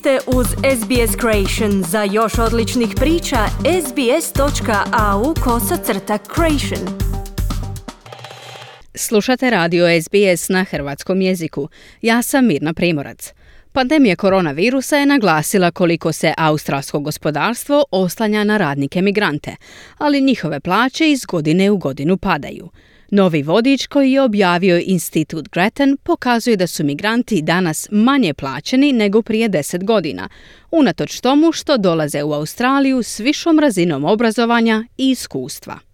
ste uz SBS Creation. Za još odličnih priča, sbs.au kosacrta creation. Slušate radio SBS na hrvatskom jeziku. Ja sam Mirna Primorac. Pandemija koronavirusa je naglasila koliko se australsko gospodarstvo oslanja na radnike migrante, ali njihove plaće iz godine u godinu padaju. Novi vodič koji je objavio Institut Gretton pokazuje da su migranti danas manje plaćeni nego prije deset godina, unatoč tomu što dolaze u Australiju s višom razinom obrazovanja i iskustva.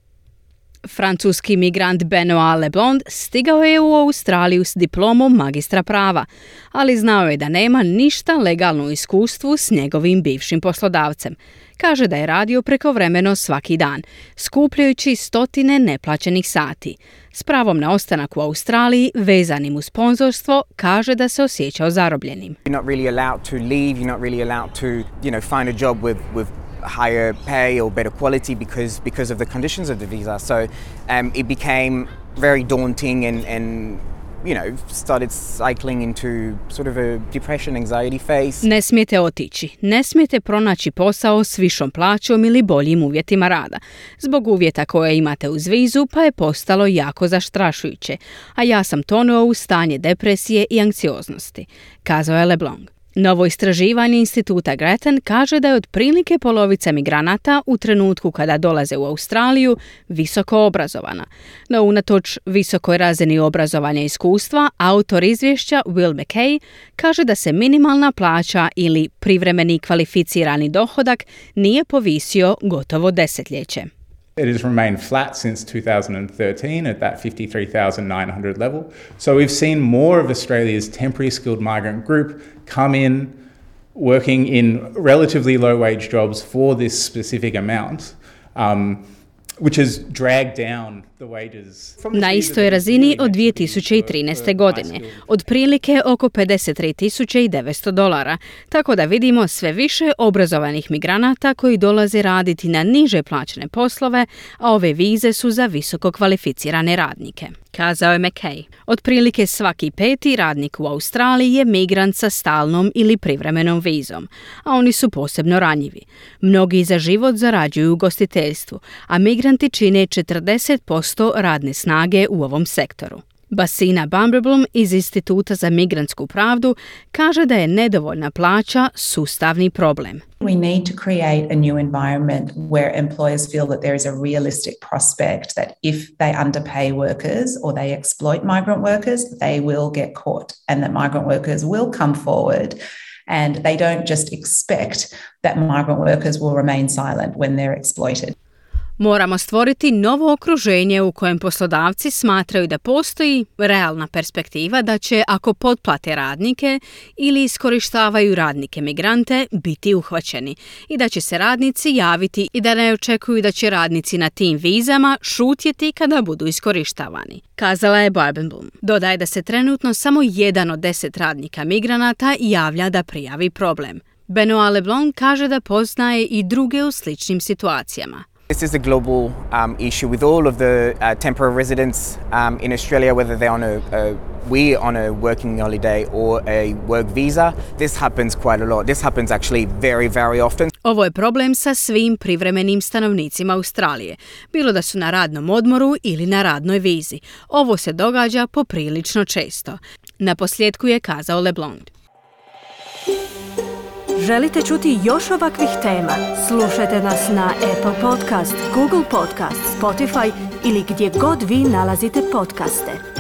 Francuski migrant Benoit Lebond stigao je u Australiju s diplomom magistra prava, ali znao je da nema ništa legalno iskustvu s njegovim bivšim poslodavcem. Kaže da je radio prekovremeno svaki dan, skupljajući stotine neplaćenih sati. S pravom na ostanak u Australiji, vezanim u sponzorstvo, kaže da se osjećao zarobljenim. You're not really allowed to leave, you're not really allowed to, you know, find a job with, with higher pay or better quality because because of the conditions of the visa. So um, it became very daunting and, and you know, started cycling into sort of a depression, anxiety phase. Ne smijete otići, ne smijete pronaći posao s višom plaćom ili boljim uvjetima rada. Zbog uvjeta koje imate uz vizu pa je postalo jako zastrašujuće, a ja sam tonuo u stanje depresije i anksioznosti, kazao je LeBlanc. Novo istraživanje instituta Grethen kaže da je otprilike polovica migranata u trenutku kada dolaze u Australiju visoko obrazovana. No unatoč visokoj razini obrazovanja iskustva, autor izvješća Will McKay kaže da se minimalna plaća ili privremeni kvalificirani dohodak nije povisio gotovo desetljeće. It has remained flat since 2013 at that 53,900 level. So we've seen more of Australia's temporary skilled migrant group come in working in relatively low wage jobs for this specific amount. Um, Na istoj razini od 2013. godine, otprilike oko 53.900 dolara, tako da vidimo sve više obrazovanih migranata koji dolaze raditi na niže plaćene poslove, a ove vize su za visoko kvalificirane radnike kazao je McKay. Otprilike svaki peti radnik u Australiji je migrant sa stalnom ili privremenom vizom, a oni su posebno ranjivi. Mnogi za život zarađuju u gostiteljstvu, a migranti čine 40% radne snage u ovom sektoru. Basina Bamberblom iz Instituta za migrantsku pravdu kaže da je nedovoljna plaća sustavni problem. We need to create a new environment where employers feel that there is a realistic prospect that if they underpay workers or they exploit migrant workers, they will get caught and that migrant workers will come forward and they don't just expect that migrant workers will remain silent when they're exploited. Moramo stvoriti novo okruženje u kojem poslodavci smatraju da postoji realna perspektiva da će ako potplate radnike ili iskorištavaju radnike migrante biti uhvaćeni i da će se radnici javiti i da ne očekuju da će radnici na tim vizama šutjeti kada budu iskorištavani. Kazala je Barbenblum. Dodaje da se trenutno samo jedan od deset radnika migranata javlja da prijavi problem. Benoit Leblanc kaže da poznaje i druge u sličnim situacijama. This is a global um, issue with all of the uh, temporary residents um, in Australia, whether they're on a, a we on a working holiday or a work visa. This happens quite a lot. This happens actually very, very often. Ovo je problem sa svim privremenim stanovnicima Australije, bilo da su na radnom odmoru ili na radnoj vizi. Ovo se događa poprilično često. Na posljedku je kazao LeBlanc. Želite čuti još ovakvih tema? Slušajte nas na Apple Podcast, Google Podcast, Spotify ili gdje god vi nalazite podcaste.